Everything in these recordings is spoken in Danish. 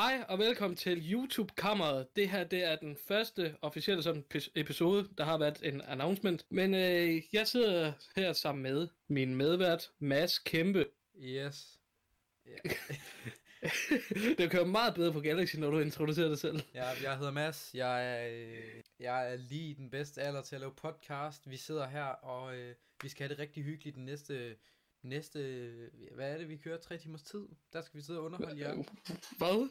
Hej og velkommen til YouTube-kammeret. Det her det er den første officielle sådan pis- episode. Der har været en announcement. Men øh, jeg sidder her sammen med min medvært, Mads Kæmpe. Yes. Ja, det kører meget bedre på Galaxy, når du introducerer dig selv. jeg, jeg hedder Mads. Jeg er, øh, jeg er lige i den bedste alder til at lave podcast. Vi sidder her, og øh, vi skal have det rigtig hyggeligt den næste... Næste, hvad er det, vi kører? Tre timers tid? Der skal vi sidde og underholde jer. Hvad?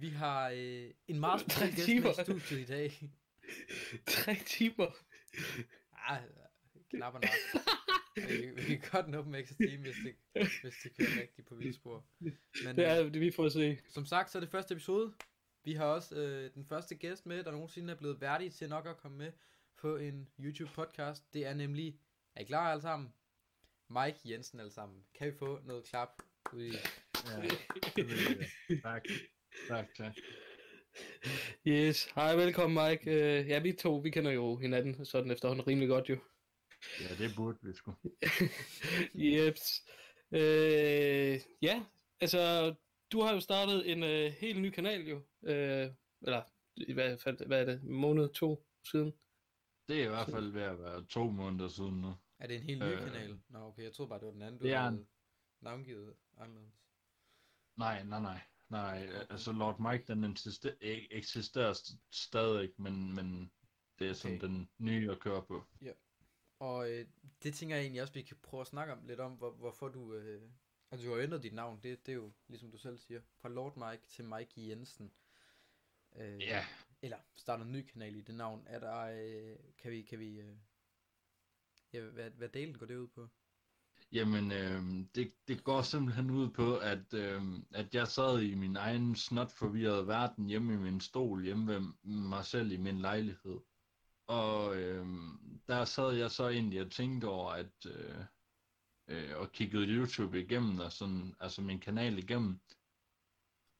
Vi har øh, en meget Tre speciel gæst med i studiet i dag. Tre timer. Ah, knapper nok. vi, vi kan godt nå dem ekstra time, hvis det, hvis det kører rigtigt på vildspor. Men, Det er det, vi får at se. Som sagt, så er det første episode. Vi har også øh, den første gæst med, der nogensinde er blevet værdig til nok at komme med på en YouTube-podcast. Det er nemlig, er I klar alle sammen? Mike Jensen alle sammen. Kan vi få noget klap ud i... Ja. Tak. Tak, tak. Yes. Hej, velkommen Mike. Uh, ja, vi to, vi kender jo hinanden sådan efterhånden rimelig godt jo. Ja, det burde vi sgu. Jeps. Øh, ja, altså, du har jo startet en øh, helt ny kanal jo. Øh, eller, i hvert fald, hvad er det, måned, to siden? Det er i hvert fald ved at være to måneder siden nu. Er det en helt ny Øh. kanal? Nå, okay, jeg troede bare, det var den anden, du er havde en- navngivet anderledes. Nej, nej, nej. Nej, altså Lord Mike, den e- eksisterer st- stadig, men, men det er sådan Okay. den nye at køre på. Og øh, det tænker jeg egentlig også, vi kan prøve at snakke om lidt om, hvor, hvorfor du... Øh, altså, du har ændret dit navn, det, det er jo, ligesom du selv siger, fra Lord Mike til Mike Jensen. Øh, Ja, Eller starter en ny kanal i det navn. Er der... Øh, kan vi... Kan vi øh, ja, hvad, hvad delen går det ud på? Jamen øh, det, det går simpelthen ud på, at, øh, at jeg sad i min egen snot forvirrede verden hjemme i min stol hjemme ved mig selv i min lejlighed. Og øh, der sad jeg så egentlig og tænkte over, at øh, øh, og kiggede YouTube igennem, og sådan, altså min kanal igennem.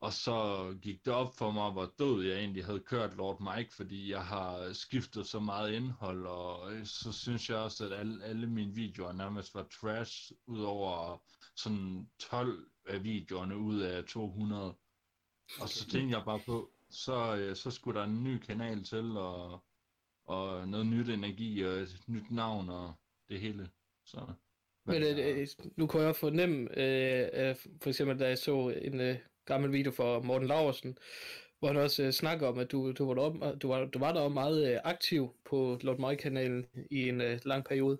Og så gik det op for mig, hvor død jeg egentlig havde kørt Lord Mike, fordi jeg har skiftet så meget indhold, og øh, så synes jeg også, at alle, alle mine videoer nærmest var trash, udover sådan 12 af videoerne ud af 200. Og så tænkte jeg bare på, så, øh, så skulle der en ny kanal til, og, og noget nyt energi, og et nyt navn, og det hele. Så, Men øh, øh, nu kunne jeg fornemme, øh, øh, for eksempel da jeg så en øh, gammel video for Morten Laversen, hvor han også øh, snakker om, at du, du, var, der, du, var, du var der meget øh, aktiv på Lord Mike-kanalen i en øh, lang periode.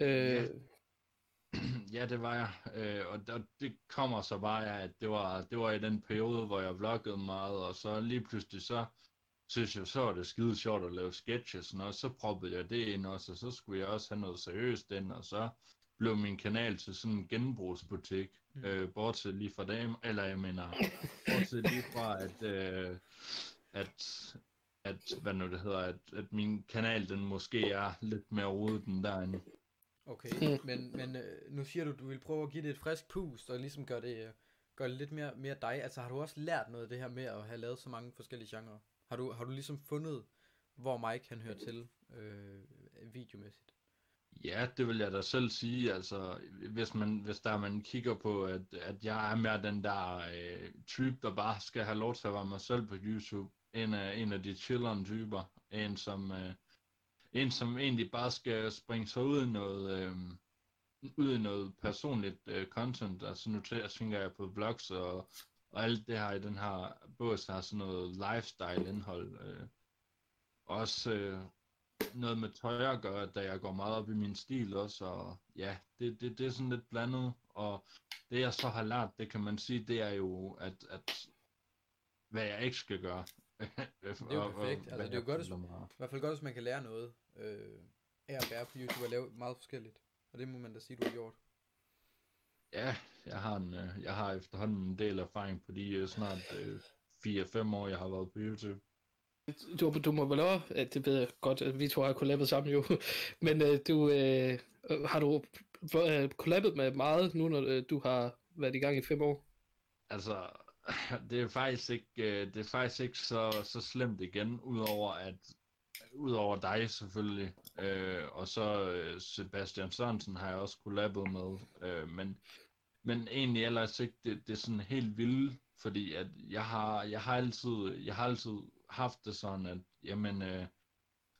Øh, Ja. Ja, det var jeg. Øh, og og det kommer så bare af, at det var, det var i den periode, hvor jeg vloggede meget, og så lige pludselig så synes jeg, så var det skide sjovt at lave sketches, og så proppede jeg det ind også, og så skulle jeg også have noget seriøst ind, og så blev min kanal til sådan en genbrugsbutik, mm. øh, bortset lige fra dem, eller jeg mener, bortset lige fra, at, øh, at, at, hvad nu det hedder, at, at min kanal, den måske er lidt mere rodet end derinde. Okay, men, men øh, nu siger du, du vil prøve at give det et frisk pust, og ligesom gøre det, øh, gøre det lidt mere, mere dig. Altså har du også lært noget af det her med at have lavet så mange forskellige genrer? Har du, har du ligesom fundet, hvor Mike han hører til øh, videomæssigt? Ja, det vil jeg da selv sige. Altså, hvis man, hvis der man kigger på, at, at jeg er mere den der øh, type, der bare skal have lov til at være mig selv på YouTube. En af, en af de chilleren typer. En som, øh, en, som egentlig bare skal springe sig ud i noget, øh, ud i noget personligt øh, content. Altså nu tænker jeg på vlogs og, og alt det her i den her bås, der har sådan noget lifestyle indhold. Øh. Også øh, noget med tøj at gøre, da jeg går meget op i min stil også, og ja, det, det, det er sådan lidt blandet, og det jeg så har lært, det kan man sige, det er jo, at, at hvad jeg ikke skal gøre. det er jo perfekt. Altså, det er jo godt. I hvert fald godt, hvis man kan lære noget øh, af at være på YouTube og lave meget forskelligt. Og det må man da sige, du har gjort. Ja, jeg har, en, øh, jeg har efterhånden en del erfaring på de øh, snart øh, 4-5 år, jeg har været på YouTube du, du må vel også, at det ved jeg godt, at vi to har kollabet sammen jo, men øh, du, øh, har du øh, kollabet med meget nu, når øh, du har været i gang i fem år? Altså, det er faktisk ikke, øh, det er faktisk ikke så, så slemt igen, udover at udover dig selvfølgelig, øh, og så øh, Sebastian Sørensen har jeg også kollabet med, øh, men, men egentlig ellers ikke det, det er sådan helt vildt, Fordi at jeg har, jeg har altid, jeg har altid haft det sådan, at jamen, øh,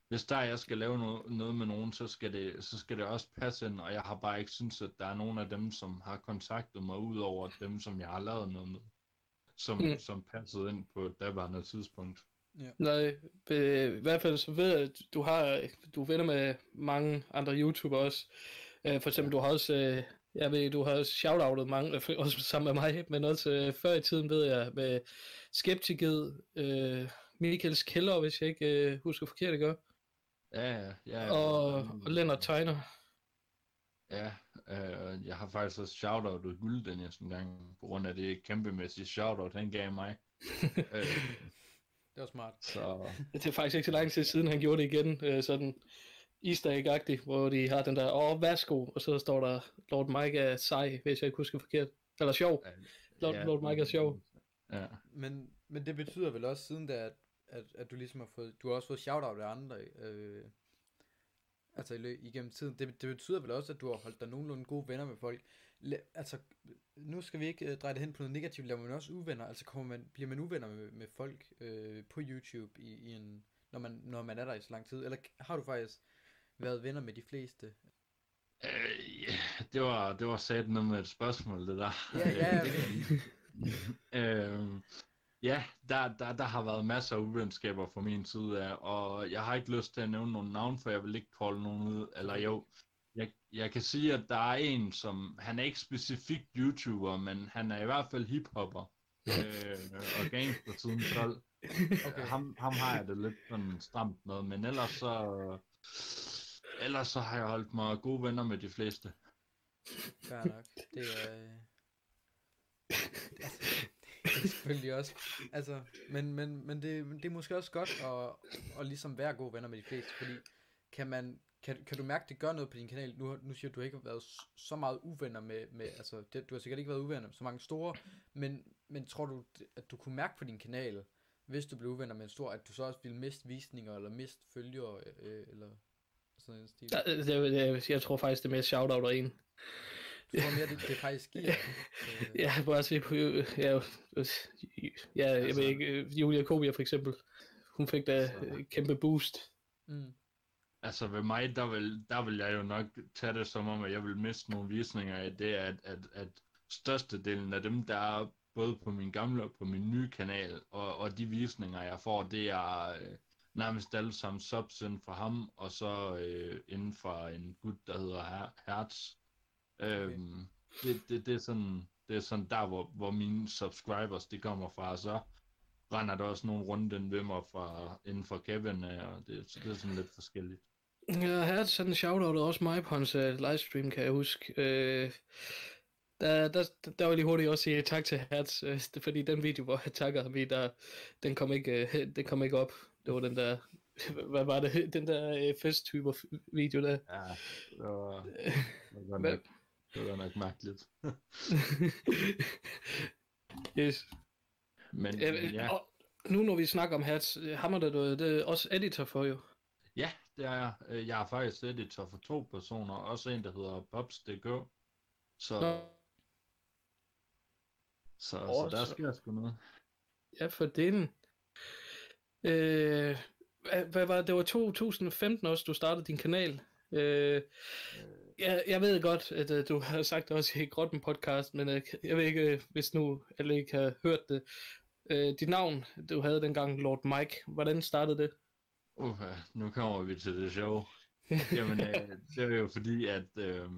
hvis der jeg skal lave noget, noget med nogen, så skal, det, så skal det også passe ind, og jeg har bare ikke synes, at der er nogen af dem, som har kontaktet mig, ud over dem, som jeg har lavet noget med, som, Mm. som passede ind på et daværende tidspunkt. Nej, øh, i hvert fald så ved jeg, at du har, du er venner med mange andre YouTubere også. Øh, for eksempel, du har også, øh, jeg ved, du har også shoutoutet mange, også sammen med mig, men også øh, før i tiden ved jeg, med Skeptiked, øh, Michaels Kælder, hvis jeg ikke øh, husker forkert, ikke? Ja, ja, ja. Og, og Lennart Tegner. Ja, øh, jeg har faktisk også shoutoutet Guld Dennis en gang, på grund af det kæmpemæssige shoutout, han gav mig. øh, Det var smart. så Det er faktisk ikke så lang tid siden, han gjorde det igen, øh, sådan easter egg hvor de har den der, åh, værsgo, og så står der, Lord Mike er sej, hvis jeg ikke husker forkert. Eller sjov. Lord, ja, Lord Mike er sjov. Ja, Men, men det betyder vel også siden da, at, at, at du ligesom har fået, du har også fået shoutout af andre, øh, altså igennem tiden. Det, det betyder vel også, at du har holdt dig nogenlunde gode venner med folk. La, altså, nu skal vi ikke uh, dreje det hen på noget negativt, laver man også uvenner, altså kommer man, bliver man uvenner med, med folk øh, på YouTube i, i en, når man, når man er der i så lang tid, eller har du faktisk været venner med de fleste? øh, ja, det var, det var sat noget med et spørgsmål, det der. Ja, ja, ja. øh, ja, der, der, der har været masser af uvenskaber fra min side af, og jeg har ikke lyst til at nævne nogen navn, for jeg vil ikke kolde nogen ud, eller jo, jeg, jeg kan sige, at der er en, som, han er ikke specifikt YouTuber, men han er i hvert fald hiphopper, øh, og gangster siden 12. Okay. Ham, ham har jeg det lidt sådan stramt med, men ellers så, ellers så har jeg holdt mig gode venner med de fleste. Fair nok. Det er... øh, det selvfølgelig også. Altså, men, men, men det, det er måske også godt at, at ligesom være gode venner med de fleste, fordi kan man, kan, kan du mærke, det gør noget på din kanal? Nu, nu siger du, at du ikke har været så meget uvenner med, med altså, det, du har sikkert ikke været uvenner med så mange store, men, men tror du, at du kunne mærke på din kanal, hvis du blev uvenner med en stor, at du så også ville miste visninger, eller miste følgere, øh, øh eller sådan en stil? Jeg, jeg, jeg, jeg tror faktisk, det er mere shoutout af en. Du tror mere, det, det faktisk giver? Ja, bare se på, øh, ja, ja jeg Altså- ved ikke, øh, Julia Kobia for eksempel, hun fik da øh, kæmpe boost. Mm. Altså ved mig, der vil, der vil jeg jo nok tage det som om, at jeg vil miste nogle visninger af det, at, at, at størstedelen af dem, der er både på min gamle og på min nye kanal, og, og de visninger, jeg får, det er øh, nærmest alle sammen subs inden for ham, og så øh, inden for en gut, der hedder Her- Hertz. Øhm, det, det, det, er sådan, det er sådan der, hvor, hvor mine subscribers, de kommer fra, og så render der også nogle rundt den ved mig fra, inden for Kevin, øh, og det, så det er sådan lidt forskelligt. Ja, her sådan en shoutout også mig på hans uh, livestream, kan jeg huske. Uh, der, der, der var lige hurtigt også sige tak til Hertz, uh, fordi den video, hvor jeg takker ham i, der, den, kom ikke, uh, den kom ikke op. Det var den der, hvad var det, den der uh, festtyper video der. Ja, det var, det var, det var nok mærkeligt. yes. Men Uh, ja, og nu når vi snakker om Hertz, øh, ham er der noget, det er også editor for jo. ja, det er jeg. Øh, Jeg er faktisk editor for to personer, også en, der hedder Bobs.dk. Så, Nå. så, Åh, så der så- sker sgu noget. Ja, for den. Øh, hvad, hvad var det? Det var 2015 også, du startede din kanal. Øh, jeg, jeg ved godt, at uh, du har sagt det også i Grotten podcast, men uh, jeg ved ikke, øh, hvis nu alle ikke har hørt det. Uh, dit navn, du havde dengang Lord Mike, hvordan startede det? Uh, nu kommer vi til det sjove. Jamen, uh, det er jo fordi, at, uh,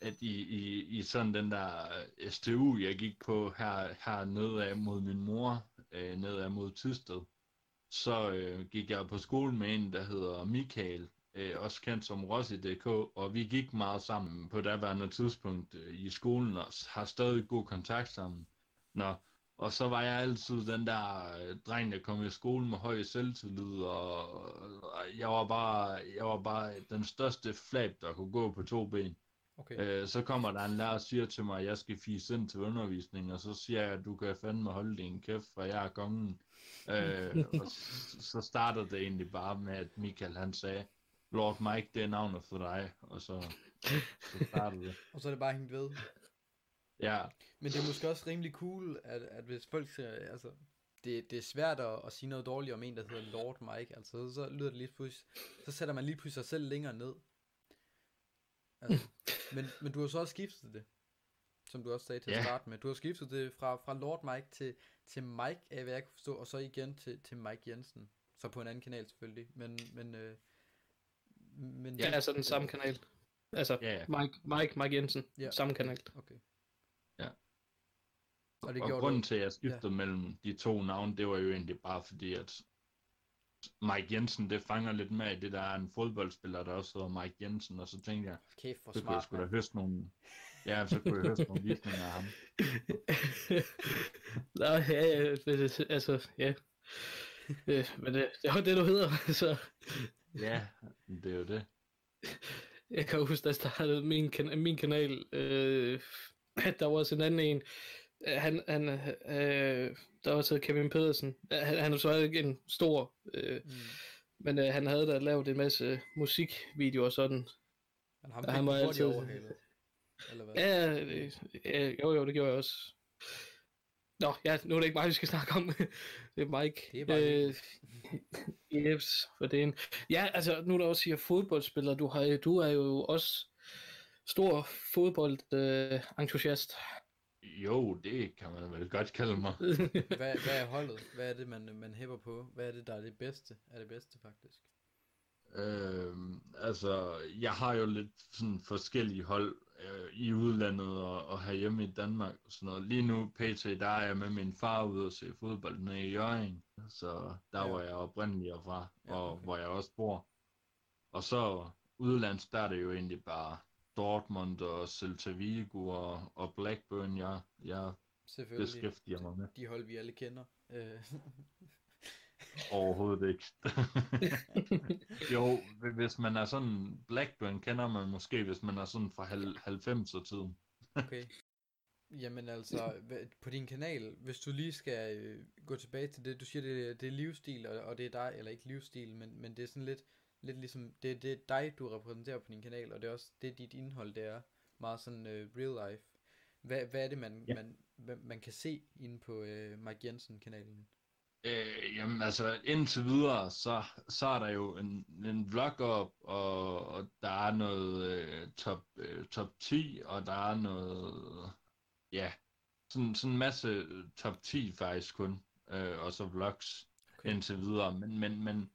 at i, i, i sådan den der STU, jeg gik på her, her nedad mod min mor, uh, nedad mod Tysted, så øh, gik jeg på skole med en, der hedder Michael, øh, også kendt som Rossi.dk, og vi gik meget sammen på daværende tidspunkt øh, i skolen, og har stadig god kontakt sammen. Nå, og så var jeg altid den der øh, dreng, der kom i skole med høj selvtillid, og, og jeg var bare, jeg var bare den største flab, der kunne gå på to ben. Okay. Øh, så kommer der en lærer og siger til mig, at jeg skal fise ind til undervisning, og så siger jeg, at du kan fandme holde din kæft, for jeg er kongen. øh, og så, startede det egentlig bare med, at Michael han sagde, Lord Mike, det er navnet for dig, og så, så startede det. Og så er det bare hængt ved. Ja, Men det er måske også rimelig cool, at, at hvis folk ser, altså, det, det er svært at, at sige noget dårligt om en, der hedder Lord Mike, altså, så lyder det lige pludselig, så sætter man lige pludselig sig selv længere ned. Altså, men, men du har så også skiftet det, som du også sagde til at Ja. starte med. Du har skiftet det fra, fra Lord Mike til, til Mike, af hvad jeg kunne forstå, og så igen til, til Mike Jensen. Så på en anden kanal selvfølgelig, men, men, øh, men Ja, altså den samme kanal. Altså, ja, ja. Mike, Mike, Mike Jensen, Ja. samme kanal. Okay. Ja. Og det og grunden du- til, at jeg skiftede ja. mellem de to navne, det var jo egentlig bare fordi, at Mike Jensen, det fanger lidt med i det, der er en fodboldspiller, der også hedder Mike Jensen, og så tænkte jeg, Kæft, hvor så kunne jeg smart, sgu da høste nogle, ja, så kunne jeg høste nogle visninger af ham. Nå, ja, ja, det- altså, ja. Øh, men det, det er jo det, du hedder, så Ja, det er jo det. jeg kan huske, da jeg startede min, kan, min kanal, øh, at der var også en anden en, Øh, han, han, øh, der var så Kevin Pedersen, Øh, han, han er så ikke en stor, øh, Mm. men øh, han havde da lavet en masse musikvideoer og sådan. Men ham Ja, fik han var altid- overhalet. Eller hvad? Ja, øh, ja, jo jo, det gjorde jeg også. Nå, ja, nu er det ikke mig, vi skal snakke om. det er Mike. Det er bare øh, yes, for det en... Ja, altså, nu er der også siger fodboldspiller. Du, har, du er jo også stor fodboldentusiast. Jo, det kan man vel godt kalde mig. Hvad, hvad er holdet? Hvad er det, man, man hæpper på? Hvad er det, der er det bedste? Er det bedste, faktisk? Øhm, altså, jeg har jo lidt sådan forskellige hold øh, i udlandet og, og herhjemme i Danmark og sådan noget. Lige nu, pt, der er jeg med min far ude og se fodbold nede i Jørgen, så der Ja. var jeg oprindelig fra, Ja, og okay. hvor jeg også bor. Og så udlands, der er det jo egentlig bare Dortmund og Celta Vigo og, og Blackburn, jeg, jeg Selvfølgelig. beskæftiger mig med. De hold, vi alle kender. Overhovedet ikke. jo, hvis man er sådan, Blackburn kender man måske, hvis man er sådan fra 90'er tiden. okay. Jamen altså, på din kanal, hvis du lige skal øh, gå tilbage til det, du siger, det, det er livsstil, og, og det er dig, eller ikke livsstil, men, men det er sådan lidt, lidt ligesom, det, det er dig, du repræsenterer på din kanal, og det er også det, dit indhold, det er meget sådan øh, real life. Hvad, hvad er det, man, Ja. man, man, kan se inde på øh, Mike Jensen-kanalen? Øh, jamen altså, indtil videre, så, så er der jo en, en vlog op, og, og der er noget øh, top, øh, top 10, og der er noget, ja, sådan, sådan en masse øh, top 10 faktisk kun, øh, og så vlogs Okay. indtil videre, men, men, men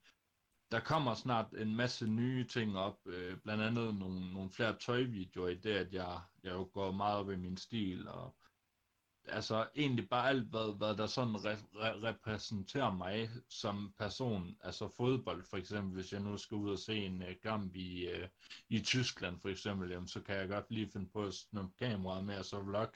der kommer snart en masse nye ting op, øh, blandt andet nogle, nogle flere tøjvideoer i det, at jeg, jeg jo går meget op i min stil, og altså egentlig bare alt, hvad, hvad der sådan re- re- repræsenterer mig som person, altså fodbold for eksempel, hvis jeg nu skal ud og se en uh, kamp i, uh, i Tyskland for eksempel, jamen, så kan jeg godt lige finde på at snuppe kameraet med og så vlog.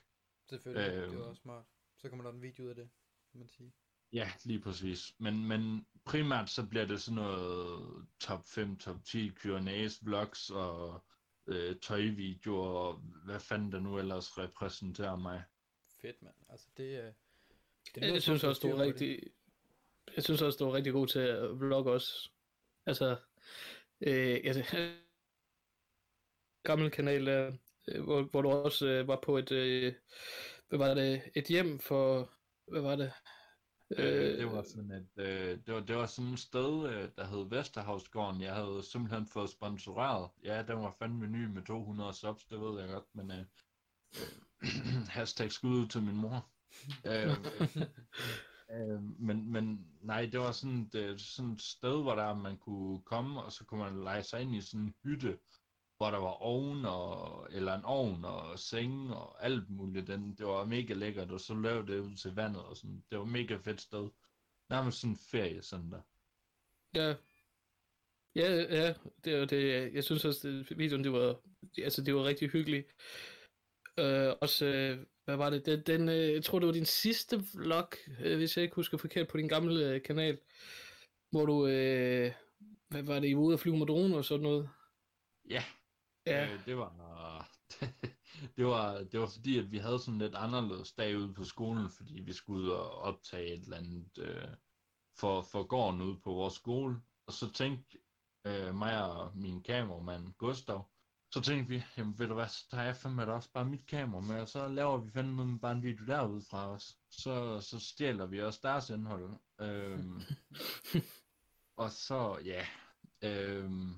Selvfølgelig, det er Øhm. også smart. Så kommer der en video ud af det, kan man sige. Ja, lige præcis. Men, men primært så bliver det sådan noget top 5, top 10 Q&A's, vlogs og øh, tøjvideoer og hvad fanden der nu ellers repræsenterer mig. Fedt, mand. Altså, det er... Det Jeg, lyder jeg synes også, du er på det. rigtig... Jeg synes også, du er rigtig god til at vlogge også. Altså, øh, jeg, gammel kanal, øh, hvor, hvor du også øh, var på et, øh, hvad var det, et hjem for, hvad var det? Øh, det var sådan et, øh, det var, det var sådan et sted, øh, der hed Vesterhavsgården. Jeg havde simpelthen fået sponsoreret. Ja, den var fandme ny med 200 subs, det ved jeg godt, men øh, øh, hashtag skud ud til min mor. øh, øh, men, men nej, det var sådan et, øh, sådan et sted, hvor der man kunne komme, og så kunne man lege sig ind i sådan en hytte, hvor der var ovn, og, eller en ovn og seng og alt muligt. Den, det var mega lækkert, og så lavede det ud til vandet og sådan. Det var mega fedt sted. Nærmest sådan en ferie sådan der. Ja. Ja, ja, det er det. Jeg synes også, at videoen, det var, altså, det var rigtig hyggeligt. Øh, også, øh, hvad var det? Den, den øh, jeg tror, det var din sidste vlog, øh, hvis jeg ikke husker forkert, på din gamle øh, kanal, hvor du, øh, hvad var det, I var ude at flyve med drone og sådan noget? Ja, Ja, øh, det var... det var, det var fordi, at vi havde sådan lidt anderledes dag ude på skolen, fordi vi skulle ud og optage et eller andet øh, for, for gården ude på vores skole. Og så tænkte øh, mig og min kameramand Gustav, Så tænkte vi, jamen ved du hvad, så tager jeg fandme da også bare mit kamera med, og så laver vi fandme bare en video derude fra os. Så, så stjæler vi også deres indhold. Øhm, og så, ja, øhm,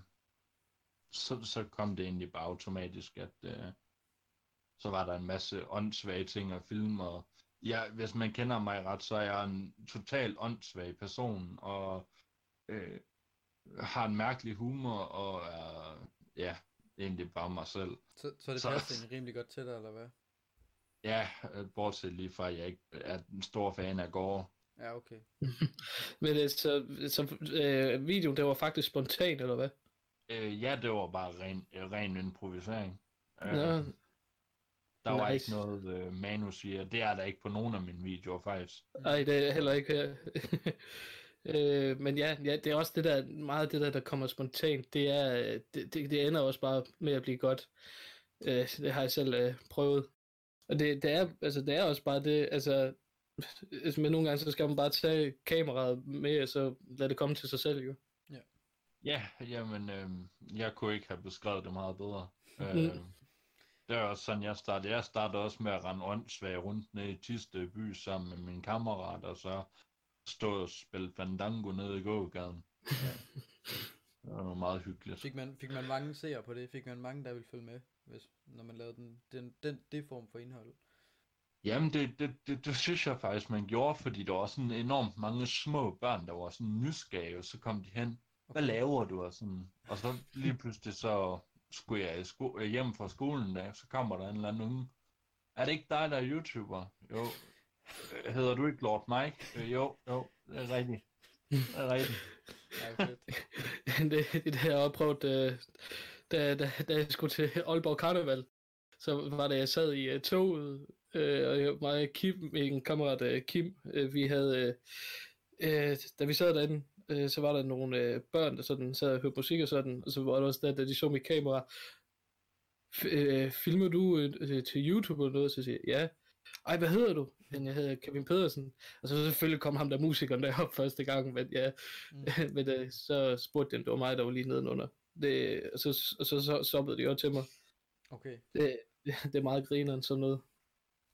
så, så kom det egentlig bare automatisk, at øh, så var der en masse åndssvage ting at filme, og ja, hvis man kender mig ret, så er jeg en total åndssvag person, og øh, har en mærkelig humor, og er, ja, egentlig bare mig selv. Så, så det passer egentlig rimelig godt til dig, eller hvad? Ja, øh, bortset lige fra, at jeg ikke er en stor fan af Gore. Ja, okay. Men øh, så, så øh, videoen, det var faktisk spontan, eller hvad? Øh, ja, det var bare ren, øh, ren improvisering. Øh, Nå, der var nice. ikke noget øh, manus i, og det er der ikke på nogen af mine videoer faktisk. Nej, det er heller ikke her. øh, men ja, ja, det er også det der, meget det der, der kommer spontant, det er, øh, det, det, det ender også bare med at blive godt. Øh, det har jeg selv øh, prøvet. Og det, det, er, altså, det er også bare det, altså, altså, men nogle gange, så skal man bare tage kameraet med, og så lade det komme til sig selv, jo. Ja, jamen, øh, jeg kunne ikke have beskrevet det meget bedre. Mm. Øh, det er også sådan, jeg startede. Jeg startede også med at rende åndssvag rundt ned i Tiste by sammen med min kammerat, og så stå og spille Fandango nede i gågaden. Det var meget hyggeligt. Fik man, fik man mange seere på det? Fik man mange, der ville følge med, hvis, når man lavede den, den, den, det form for indhold? Jamen, det, det, det, det synes jeg faktisk, man gjorde, fordi der var sådan enormt mange små børn, der var sådan nysgerrige, og så kom de hen, hvad laver du? Og, sådan, og så lige pludselig så skulle jeg sko- øh, hjem fra skolen, da, så kommer der en eller anden unge. Er det ikke dig, der er YouTuber? Jo. Hedder du ikke Lord Mike? Øh, jo, jo, det er rigtigt. Det er rigtigt. Fedt. det, det har jeg også prøvet, øh, da, da, da jeg skulle til Aalborg Karneval. Så var det, jeg sad i uh, toget, øh, og jeg, mig og Kim, min kammerat uh, Kim, øh, vi havde, øh, da vi sad derinde, øh, så var der nogle øh, børn, der sådan sad og hørte musik og sådan, og så var der også der, da de så mit kamera, øh, filmer du øh, til YouTube eller noget? Så siger jeg, ja. Ej, hvad hedder du? Men jeg hedder Kevin Pedersen. Og så selvfølgelig kom ham der musikeren derop første gang, men ja, Mm. men øh, så spurgte de, om det var mig, der var lige nedenunder. Det, og så, og så, så soppede de også til mig. Okay. Det, det er meget grineren sådan noget.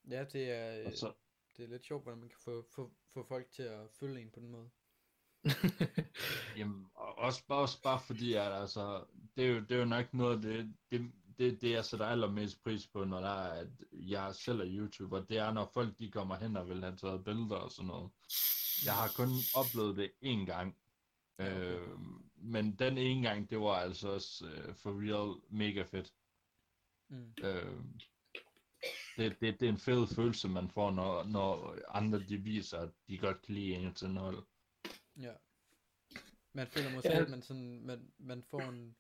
Ja, det er, Og så, det er lidt sjovt, hvordan man kan få, få, få folk til at følge en på den måde. Jamen, og også, også bare fordi, at altså, det er, jo, det er jo nok noget af det, det, det, det jeg sætter allermest pris på, når der er, at jeg selv er YouTuber, det er, når folk de kommer hen og vil have taget billeder og sådan noget. Jeg har kun oplevet det én gang, okay. øh, men den ene gang, det var altså også øh, for real mega fedt. Mm. Øh, det, det, det er en fed følelse, man får, når, når andre de viser, at de godt kan lide ens indhold. Ja. Man føler måske, Ja. at man sådan, man, man får en,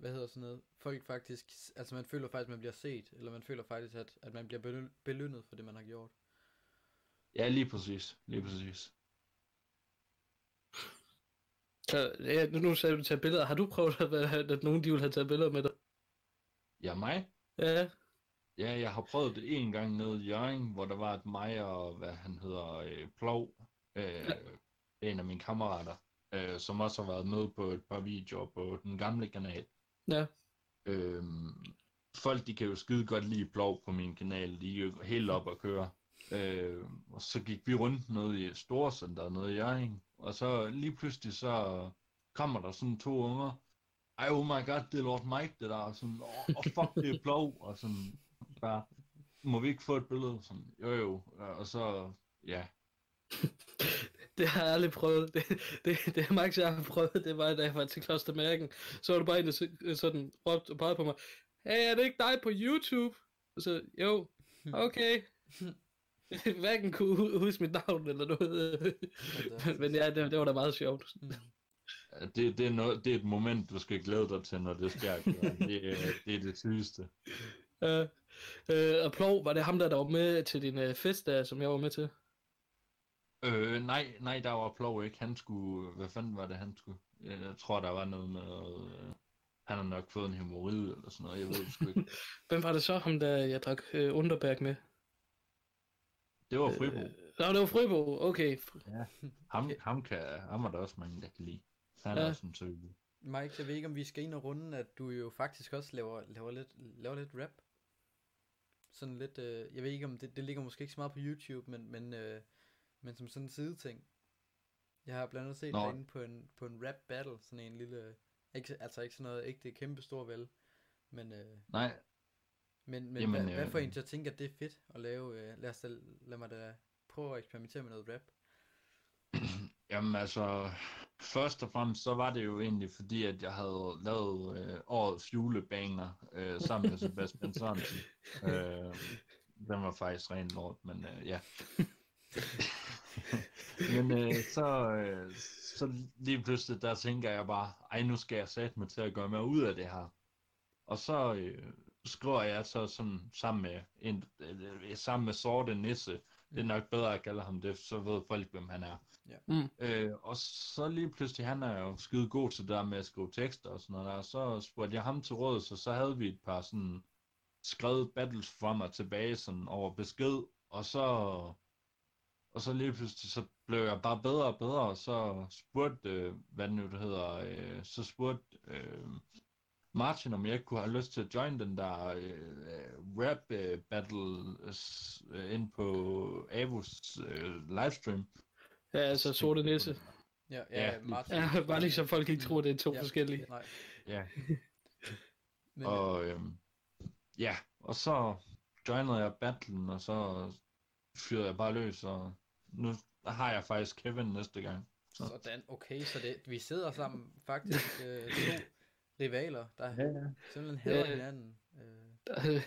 hvad hedder sådan noget, folk faktisk, altså man føler faktisk, at man bliver set, eller man føler faktisk, at, at man bliver beløn- belønnet for det, man har gjort. Ja, lige præcis. Lige præcis. Så, ja, nu, nu sagde du tage billeder. Har du prøvet, at, at, nogen de vil have taget billeder med dig? Ja, mig? Ja. Ja, jeg har prøvet det en gang nede i Jørgen, hvor der var et mig og, hvad han hedder, øh, Plov, øh, en af mine kammerater, øh, som også har været med på et par videoer på den gamle kanal. Ja. Øhm, folk, de kan jo skide godt lide Plov på min kanal, de er jo helt op at køre. Øh, og så gik vi rundt nede i Storcenter nede i Jørgen, og så lige pludselig så kommer der sådan to unger, ej, oh my god, det er Lord Mike, det der, og sådan, åh, oh, fuck, det er Plov, og sådan, bare, må vi ikke få et billede? Sådan, jo jo, og så, ja, Det har jeg aldrig prøvet. Det, det, det Max, jeg har prøvet, det var, da jeg var til Klostermærken. Så var der bare en, der så- sådan råbte og pegede på mig. Hey, er det ikke dig på YouTube? Og så, jo, okay. Hverken kunne hu- huske mit navn eller noget. Men ja, det, det var da meget sjovt. Mm. det, det, er noget, det er et moment, du skal glæde dig til, når det sker. Det, er- det er det sygeste. Uh, uh, og Plov, var det ham der, der var med til din uh, fest der, som jeg var med til? Øh, nej, nej, der var Plov ikke. Han skulle, hvad fanden var det, han skulle? Jeg tror, der var noget med, øh, han har nok fået en hemorrid eller sådan noget, jeg ved det sgu ikke. Hvem var det så, ham der, jeg drak uh, Underberg med? Det var Fribo. Øh, Nå, det var Fribo, okay. Ham, ham, kan, ham var der også mange, der kan lide. Han er Ja. også en søge. Mike, jeg ved ikke, om vi skal ind og runde, at du jo faktisk også laver, laver, lidt, laver lidt rap. Sådan lidt, øh, jeg ved ikke, om det, det ligger måske ikke så meget på YouTube, men, men, øh, men som sådan en sideting. Jeg har blandt andet set Nå. dig inde på en, på en rap battle, sådan en lille, ikke, altså ikke sådan noget, ikke det kæmpe store vel, men, øh, Nej, men, men Jamen, hvad, hvad øh, en til at tænke, at det er fedt at lave, øh, lad, os da, lad mig da prøve at eksperimentere med noget rap. Jamen altså, først og fremmest så var det jo egentlig fordi, at jeg havde lavet øh, årets julebanger øh, sammen med Sebastian Sørensen. øh, den var faktisk ren lort, men øh, ja. men øh, så, øh, så lige pludselig, der tænker jeg bare, ej nu skal jeg sætte mig til at gøre mig ud af det her. Og så øh, skriver jeg så sådan sammen med, en, øh, sammen med Sorte Nisse, det er nok bedre at kalde ham det, så ved folk, hvem han er. Øh, og så lige pludselig, han er jo skide god til det der med at skrive tekster og sådan noget der, så spurgte jeg ham til råd, så så havde vi et par sådan skrevet battles fra mig tilbage sådan over besked, og så og så lige pludselig, så blev jeg bare bedre og bedre, og så spurgte, øh, hvad det nu det hedder, øh, så spurgte øh, Martin, om jeg ikke kunne have lyst til at join den der øh, rap øh, battle øh, ind på Avus øh, livestream. Ja, altså sorte nisse. Ja, ja, Ja, Martin. Ja, bare lige så folk ikke tror, det er to Ja. forskellige. Nej, Ja, men, og øhm, ja, og så joinede jeg battlen, og så fyrede jeg bare løs, og nu har jeg faktisk Kevin næste gang. Så. Sådan, okay, så det, vi sidder sammen faktisk øh, to rivaler, der Ja, ja. simpelthen hader Ja. hinanden. Øh,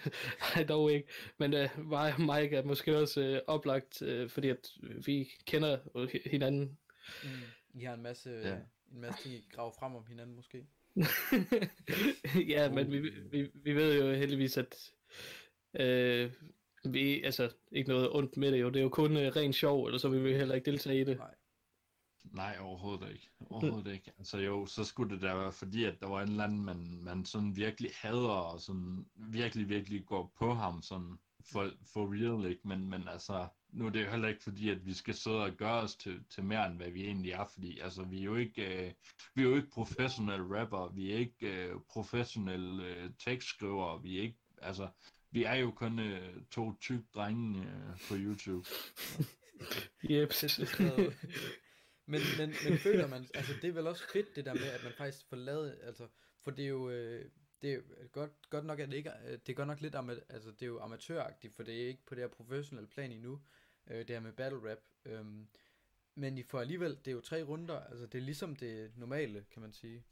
Nej, dog ikke. Men øh, mig og Mike er måske også øh, oplagt, øh, fordi at vi kender hinanden. mm, I har en masse, Ja. en masse ting, I graver frem om hinanden måske. ja, men vi, vi, vi ved jo heldigvis, at øh, vi, altså, ikke noget ondt med det jo. Det er jo kun øh, ren sjov, eller så vil vi heller ikke deltage i det. Nej. Nej, overhovedet ikke. Overhovedet ikke. Altså jo, så skulle det da være fordi, at der var en eller anden, man, man sådan virkelig hader, og sådan virkelig, virkelig går på ham, sådan for, for real, ikke? Men, men altså, nu er det jo heller ikke fordi, at vi skal sidde og gøre os til, til mere, end hvad vi egentlig er, fordi altså, vi er jo ikke, øh, vi er jo ikke professionelle rapper, vi er ikke øh, professionelle øh, tekstskrivere, vi er ikke, altså, vi er jo kun øh, to tyk drenge øh, på YouTube. Yep. Men, men, men føler man, altså det er vel også fedt det der med, at man faktisk får lavet, altså, for det er jo, øh, det er godt, godt nok, at det ikke er, det er godt nok lidt, ama, altså det er jo amatøragtigt, for det er ikke på det her professionelle plan endnu, øh, det her med battle rap, øhm, men I får alligevel, det er jo tre runder, altså det er ligesom det normale, kan man sige.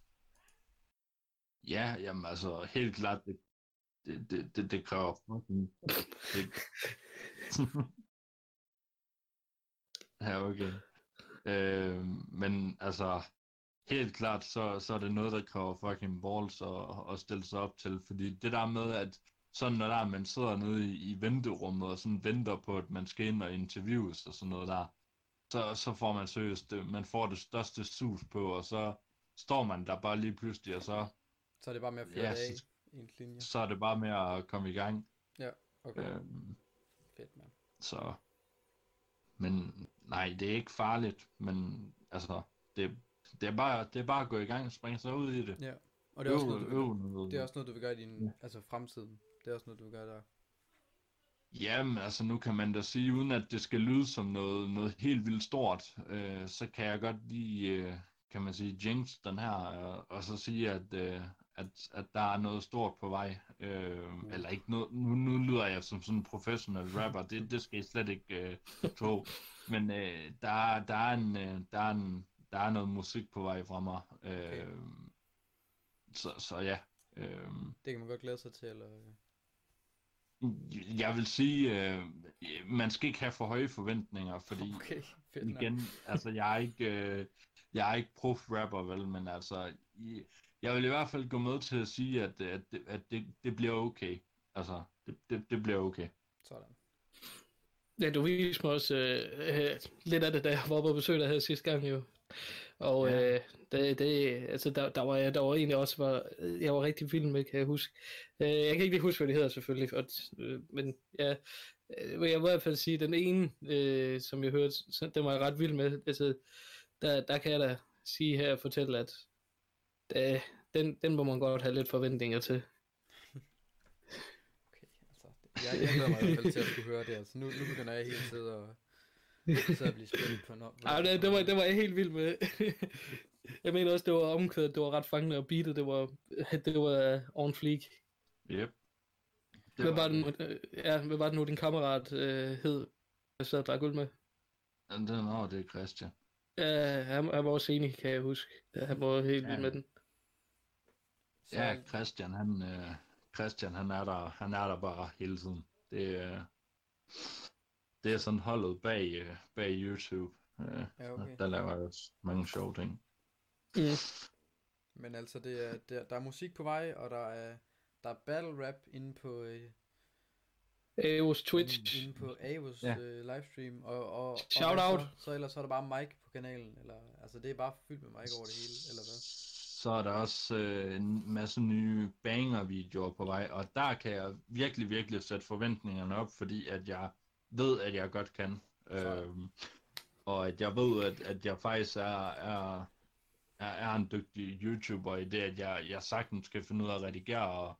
Ja, jamen altså, helt klart, det, det, det, det, det kræver fucking... Det... ja, okay. Øh, men altså, helt klart, så, så er det noget, der kræver fucking balls at, at stille sig op til, fordi det der med, at sådan når der er, man sidder nede i, i venterummet og sådan venter på, at man skal ind og interviews og sådan noget der, så, så får man seriøst, det, man får det største sus på, og så står man der bare lige pludselig, og så Så er det bare med at føre Ja, det af. så- i en linje. så er det bare med at komme i gang. Okay, Øhm, fedt mand. så, men nej, det er ikke farligt, men altså, det, det, er bare, det er bare at gå i gang og springe sig ud i det. Ja, og det er, også noget, du vil, øv noget. det er også noget, du vil gøre i din, Ja. altså fremtiden. Det er også noget, du vil gøre der. Jamen, altså nu kan man da sige, uden at det skal lyde som noget, noget helt vildt stort, øh, så kan jeg godt lige, øh, kan man sige, jinx den her, øh, og så sige, at, øh, at, at der er noget stort på vej. Øh, Mm. Eller ikke noget, nu, nu lyder jeg som sådan en professional rapper, det, det skal I slet ikke øh, tro. Men øh, der, er- der, er en, øh, der, er en, der er noget musik på vej fra mig. Øh, Okay. så, så ja. Øh, Det kan man godt glæde sig til, eller... jeg vil sige, øh, man skal ikke have for høje forventninger, fordi Okay, igen, altså jeg er ikke, øh, jeg er ikke prof-rapper, vel, men altså, i, jeg vil i hvert fald gå med til at sige, at, at, det- at det, det bliver okay. Altså, det, det, det bliver okay. Sådan. Ja, du viste mig også øh, øh, lidt af det, da jeg var på besøg der her sidste gang jo. Og Ja. øh, det, det, altså, der, der, var jeg, der var egentlig også, var, jeg var rigtig vild med, kan jeg huske. Øh, jeg kan ikke lige huske, hvad det hedder selvfølgelig, og, øh, men ja, øh, jeg må i hvert fald sige, den ene, øh, som jeg hørte, den var jeg ret vild med. Altså, der, der kan jeg da sige her og fortælle, at det, den, den må man godt have lidt forventninger til. Okay, altså, jeg, jeg glæder mig i hvert fald til at skulle høre det. Altså, nu, nu begynder jeg hele tiden at, sidde og blive spændt på noget. Ej, det, det, var, det var jeg helt vild med. jeg mener også, det var omkvædet, det var ret fangende, og beatet, det var, det var on fleek. Yep. Det hvad, var den, øh, ja, hvad var det nu, din kammerat øh, hed, sad og drak øl med? Den, den over, det er Christian. Ja, han, han var også enig, kan jeg huske. Ja, han var helt vild Ja. med den. Så, Ja, Christian, han, øh, Christian, han er der, han er der bare hele tiden. Det, er det er sådan holdet bag, øh, bag YouTube. Øh, Ja, okay. Der laver jeg også mange sjove ting. Mm. Men altså, det er, det er, der er musik på vej, og der er, der er battle rap inde på, øh, Eos Twitch. inde på Avos Ja. øh, livestream, og, og, og Shout hvad out. Så, så ellers så er der bare Mike på kanalen, eller, altså det er bare fyldt med Mike over det hele, eller hvad? Så er der også øh, en masse nye banger-videoer på vej, og der kan jeg virkelig, virkelig sætte forventningerne op, fordi at jeg ved, at jeg godt kan. Klart. Øhm, og at jeg ved, at, at jeg faktisk er, er, er, er en dygtig YouTuber i det, at jeg, jeg sagtens skal finde ud af at redigere, og,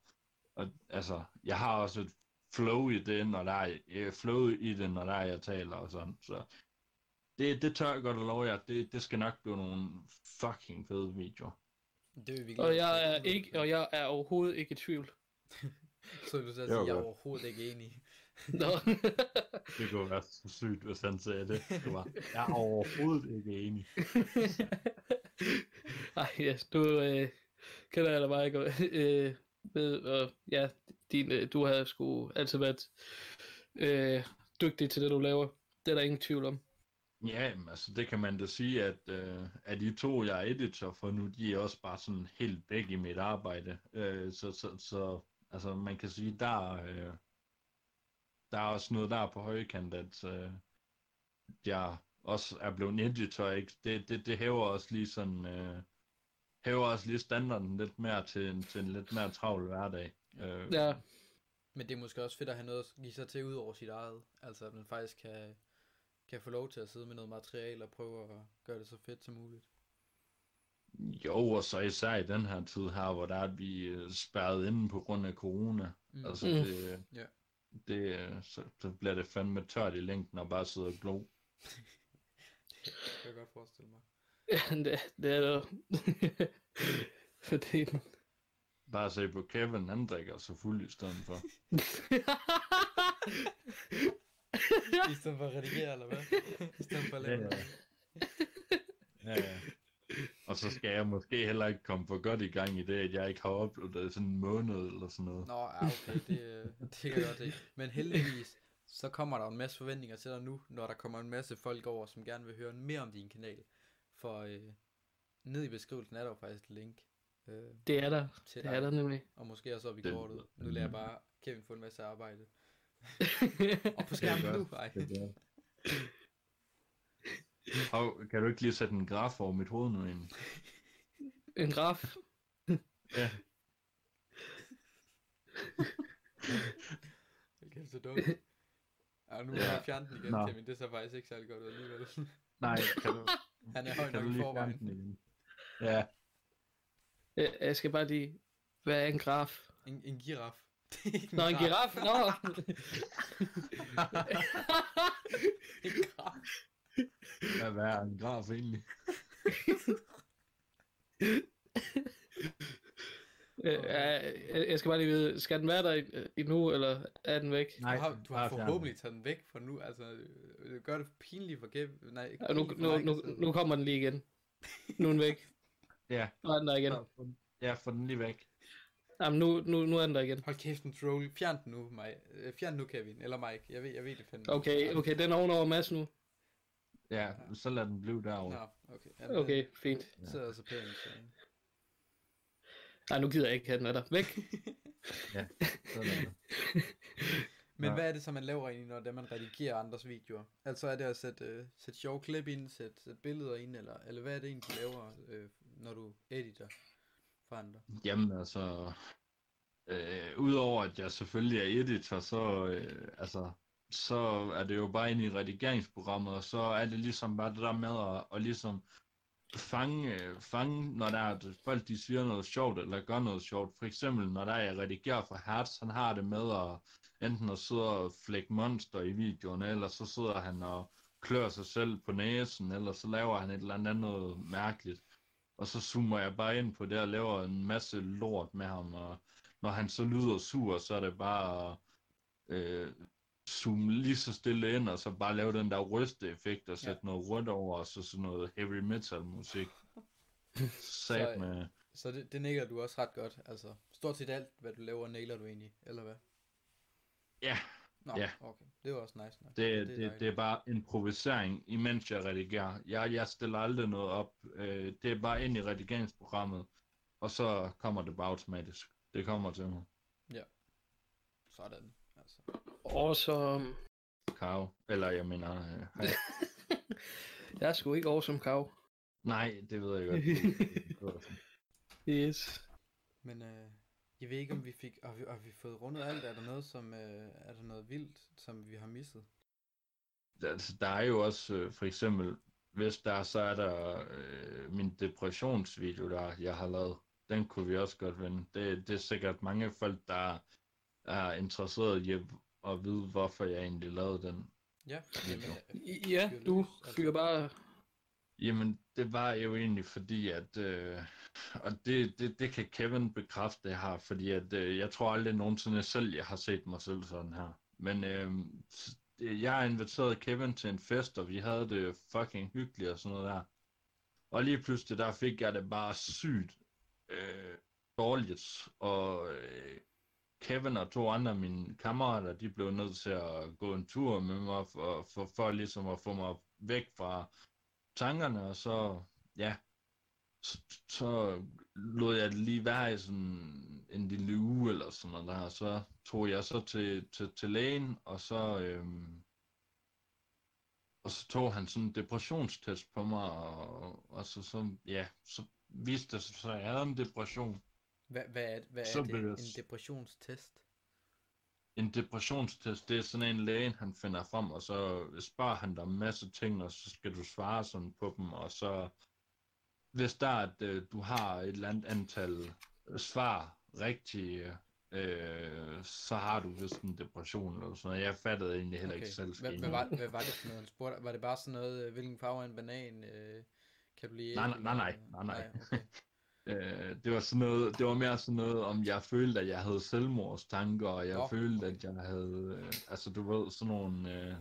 og altså, jeg har også et flow i det, når der er, øh, flow i det, når der er, jeg taler og sådan, så det, det tør jeg godt at love jer, det, det skal nok blive nogle fucking fede videoer. Det vil vi Og jeg er ikke, og jeg er overhovedet ikke i tvivl. Så vil du var jeg er overhovedet ikke enig. Nå. Det kunne være så sygt, hvis han sagde det. det var, jeg er overhovedet ikke enig. Ej, ja, du øh, kender jeg da meget godt. Øh, ved, og ja, din, øh, du har sgu altid været øh, dygtig til det, du laver. Det er der ingen tvivl om. Ja, altså det kan man da sige, at, øh, at de to, jeg er editor for nu, de er også bare sådan helt begge i mit arbejde. Øh, så, så, så altså man kan sige, der, øh, der er også noget der på højkant, at øh, jeg også er blevet editor, ikke? Det, det, det hæver også lige sådan, øh, hæver også lige standarden lidt mere til, en- til en lidt mere travl hverdag. Øh, Ja, Men det er måske også fedt at have noget at give sig til ud over sit eget. Altså at man faktisk kan, kan få lov til at sidde med noget materiale og prøve at gøre det så fedt som muligt. Jo, og så især i den her tid her, hvor der er, at vi er spærret inde på grund af corona. Mm. Mm. Altså, Mm. det, Ja. det, øh, så, så bliver det fandme tørt i længden og bare sidde og glo. Det kan jeg godt forestille mig. det, det er der. Fordi Bare se på Kevin, han drikker så fuld i stedet for. I stedet for at redigere, eller hvad? I stedet for at lave Ja, noget. Ja, ja. Og så skal jeg måske heller ikke komme for godt i gang i det, at jeg ikke har oplevet det i sådan en måned eller sådan noget. Nå, ja, okay, det, det kan godt se. Men heldigvis, så kommer der en masse forventninger til dig nu, når der kommer en masse folk over, som gerne vil høre mere om din kanal. For øh, ned i beskrivelsen er der jo faktisk et link øh, det er der. til Det er der nemlig. Og måske også op i Det- kortet. Nu lader jeg bare Kevin få en masse arbejde. Og på skærmen nu, ej. Hov, kan du ikke lige sætte en graf over mit hoved nu egentlig? en graf. Ja. Det er så dumt. Ja, nu har Ja. jeg fjernet den igen. Kevin. Det ser faktisk ikke særlig godt ud alligevel. Nej, kan du, Han er høj nok i forvejen. Ja, Jeg, jeg skal bare lige... Hvad er en graf? En, en giraf. Det er ikke Nå, en giraf? Nå! en giraf. hvad hvad er en graf egentlig? Øh, jeg- skal bare lige vide, skal den være der i- endnu, eller er den væk? Du har, du har forhåbentlig taget den væk for nu. Altså, øh, gør det pinligt for Kevin. Nej, Ja, nu, nu, nu, nu kommer den lige igen. Nu er den væk. Ja, Nu er den der igen. ja, få den lige væk. Jamen, nu, nu, nu er den der igen. Hold kæft, en troll. Fjern den nu, mig. Øh, Fjern den nu, Kevin. Eller Mike. Jeg ved, jeg ved det fandme. Okay, okay, den er ovenover Mads nu. Ja, så lad den blive derovre. Nå, okay. Jamen, Okay, fint. Den sidder så pænt. Så. Nej, nu gider jeg ikke have den af dig. Væk. Så lad den. Men Ja. hvad er det så, man laver egentlig, når det er, man redigerer andres videoer? Altså er det at sætte, øh, sætte sjove klip ind, sætte, sætte billeder ind, eller, eller hvad er det egentlig, du laver, øh, når du editer for andre? Jamen altså, øh, udover at jeg selvfølgelig er editor, så, øh, altså, så er det jo bare ind i redigeringsprogrammet, og så er det ligesom bare det der med at, at ligesom fange, fange, når der er, at folk de siger noget sjovt, eller gør noget sjovt. For eksempel, når der er jeg redigerer for Hertz, han har det med at enten at sidde og flække monster i videoen, eller så sidder han og klør sig selv på næsen, eller så laver han et eller andet noget mærkeligt. Og så zoomer jeg bare ind på det og laver en masse lort med ham, og når han så lyder sur, så er det bare øh, zoome lige så stille ind, og så bare lave den der ryste-effekt, og sætte ja. noget rødt over, og så sådan noget heavy metal musik. Sat med... Så det, det nægler du også ret godt, altså stort set alt, hvad du laver, nægler du egentlig, eller hvad? Ja. Nå, ja. okay. Det var også nice nok. Det, det, det, det er bare improvisering, imens jeg redigerer. Jeg, jeg stiller aldrig noget op. Øh, det er bare ind i redigeringsprogrammet, og så kommer det bare automatisk. Det kommer til mig. Ja. Sådan, altså. Awesome. Kav. Eller jeg mener... Øh, hej. jeg er sgu ikke awesome, Kav. Nej, det ved jeg godt. yes. Men øh, jeg ved ikke, om vi fik... Har vi, har vi fået rundet alt? Er der noget, som... Øh, er der noget vildt, som vi har misset? Altså, der er jo også øh, for eksempel... Hvis der så er der øh, min depressionsvideo, der jeg har lavet. Den kunne vi også godt vende. Det, det er sikkert mange folk, der er interesseret i at vide, hvorfor jeg egentlig lavede den. Ja, video. ja du fyrer bare... Jamen, det var jo egentlig fordi, at... Øh, og det, det, det kan Kevin bekræfte, det her, fordi at, øh, jeg tror aldrig nogensinde selv, jeg har set mig selv sådan her. Men øh, øh jeg inviterede Kevin til en fest, og vi havde det fucking hyggeligt og sådan noget der. Og lige pludselig, der fik jeg det bare sygt øh, dårligt, og øh, Kevin og to andre af mine kammerater, de blev nødt til at gå en tur med mig, for, for, for ligesom at få mig væk fra tankerne, og så, ja, så, så lod jeg det lige være i sådan en lille uge eller sådan noget der, og så tog jeg så til, til, til lægen, og så, øhm, og så tog han sådan en depressionstest på mig, og, og så, så, ja, så viste det sig, at jeg havde en depression. Hvad, hvad er, hvad er det? En depressionstest? En depressionstest, det er sådan en læge, han finder frem, og så spørger han dig en masse ting, og så skal du svare sådan på dem, og så hvis der er, at øh, du har et eller andet antal svar rigtige, øh, så har du vist en depression eller sådan noget. Jeg fattede egentlig heller okay. ikke selv. Hvad, hvad, var, hvad var det for noget, han spurgte? Var det bare sådan noget, øh, hvilken farve er en banan? Øh, kan du lide nej, nej, nej, nej, nej, nej. okay. Øh, det var sådan noget, det var mere sådan noget, om jeg følte, at jeg havde selvmordstanker, og jeg oh, følte, at jeg havde, øh, altså du ved, sådan nogle, øh,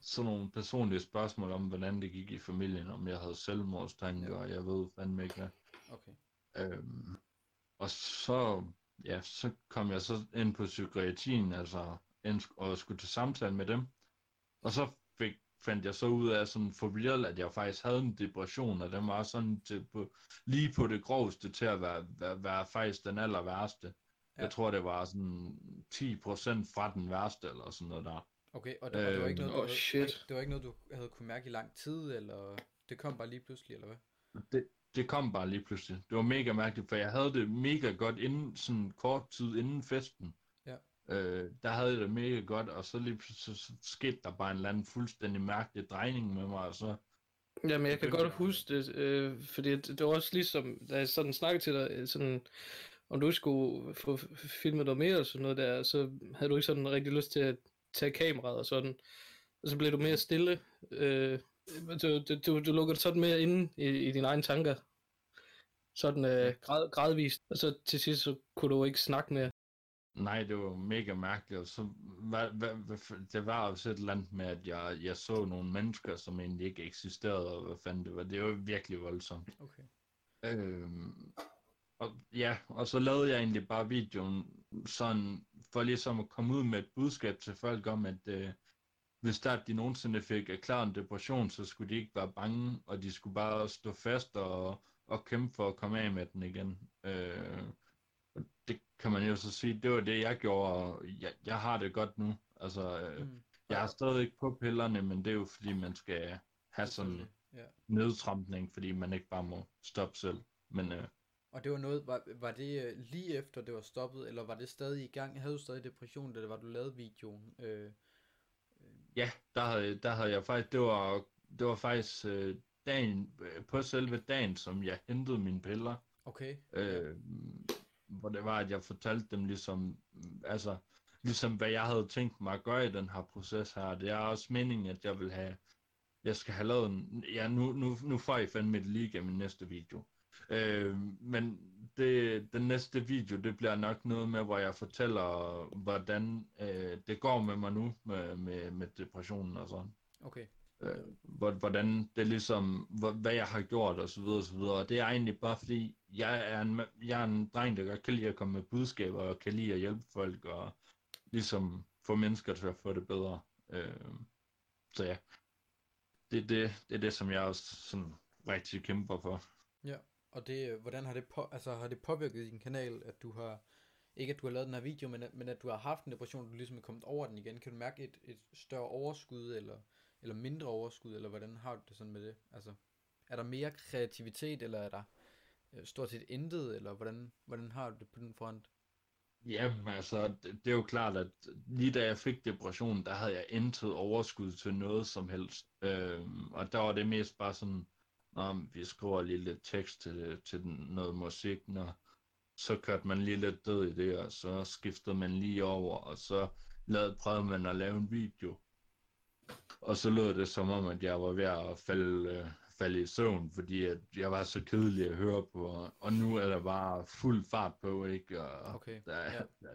sådan nogle personlige spørgsmål om, hvordan det gik i familien, om jeg havde selvmordstanker, ja. og jeg ved fandme ikke hvad. Okay. Øhm, og så, ja, så kom jeg så ind på psykiatrien, altså, og skulle til samtale med dem. Og så fandt jeg så ud af sådan for real, at jeg faktisk havde en depression, og den var sådan til, på, lige på det groveste til at være, være, være faktisk den aller værste. Ja. Jeg tror, det var sådan 10% fra den værste, eller sådan noget der. Okay, og det, det var ikke noget, du, oh, shit. det var ikke noget, du havde kunne mærke i lang tid, eller det kom bare lige pludselig, eller hvad? Det, det kom bare lige pludselig. Det var mega mærkeligt, for jeg havde det mega godt inden, sådan kort tid inden festen. Øh, der havde jeg det mega godt, og så lige pludselig så skete der bare en eller anden fuldstændig mærkelig drejning med mig, og så... Jamen, jeg kan godt huske det, øh, fordi det, det var også ligesom, da jeg sådan snakkede til dig, sådan, om du skulle få filmet noget mere og sådan noget der, så havde du ikke sådan rigtig lyst til at tage kameraet og sådan. Og så blev du mere stille. Øh, du, du, du lukker sådan mere inde i, i dine egne tanker. Sådan øh, grad, gradvist. Og så til sidst, så kunne du ikke snakke mere. Nej, det var mega mærkeligt. Og så var, var, det var også et eller andet med, at jeg, jeg så nogle mennesker, som egentlig ikke eksisterede, og hvad fanden det var. Det var virkelig voldsomt. Okay. Øhm, og ja, og så lavede jeg egentlig bare videoen sådan, for ligesom at komme ud med et budskab til folk om, at øh, hvis der de nogensinde fik erklæret en depression, så skulle de ikke være bange, og de skulle bare stå fast og, og kæmpe for at komme af med den igen. Øh, kan man jo så sige, det var det, jeg gjorde, og jeg, jeg har det godt nu. Altså, øh, mm. jeg er stadig ikke på pillerne, men det er jo fordi, man skal have sådan ja. nedtrampning, fordi man ikke bare må stoppe selv. Men øh, og det var noget, var, var det øh, lige efter det var stoppet, eller var det stadig i gang? Havde du stadig depression, da det var, du lavede videoen? Øh, Ja, der havde, der havde jeg faktisk, det var, det var faktisk øh, dagen, øh, på selve dagen, som jeg hentede mine piller. Okay. Øh, hvor det var, at jeg fortalte dem ligesom, altså, ligesom hvad jeg havde tænkt mig at gøre i den her proces her. Det er også meningen, at jeg vil have, jeg skal have lavet en, ja, nu, nu, nu får I fandme et lige min næste video. Øh, men det, den næste video, det bliver nok noget med, hvor jeg fortæller, hvordan øh, det går med mig nu, med, med, med depressionen og sådan. Okay. Øh, hvordan det ligesom, hvad jeg har gjort og så videre og så videre. Og det er egentlig bare fordi, jeg er en, jeg er en dreng, der godt kan lide at komme med budskaber og kan lide at hjælpe folk og ligesom få mennesker til at få det bedre. Øh, så ja, det, det, det er det, som jeg også sådan rigtig kæmper for. Ja. Og det, hvordan har det, på, altså, har det påvirket din kanal, at du har, ikke at du har lavet den her video, men at, men at du har haft en depression, du ligesom er kommet over den igen? Kan du mærke et, et større overskud, eller, eller mindre overskud, eller hvordan har du det sådan med det? Altså, er der mere kreativitet, eller er der øh, stort set intet, eller hvordan, hvordan har du det på den front? Jamen altså, det, det er jo klart, at lige da jeg fik depressionen, der havde jeg intet overskud til noget som helst. Øhm, og der var det mest bare sådan, Nå, vi skriver lige lidt tekst til, til noget musik, og så kørte man lige lidt død i det, og så skiftede man lige over, og så lavede, prøvede man at lave en video. Og så lød det som om, at jeg var ved at falde, øh, falde i søvn, fordi at jeg var så kedelig at høre på, og, nu er der bare fuld fart på, ikke? Og Okay, der, ja. der,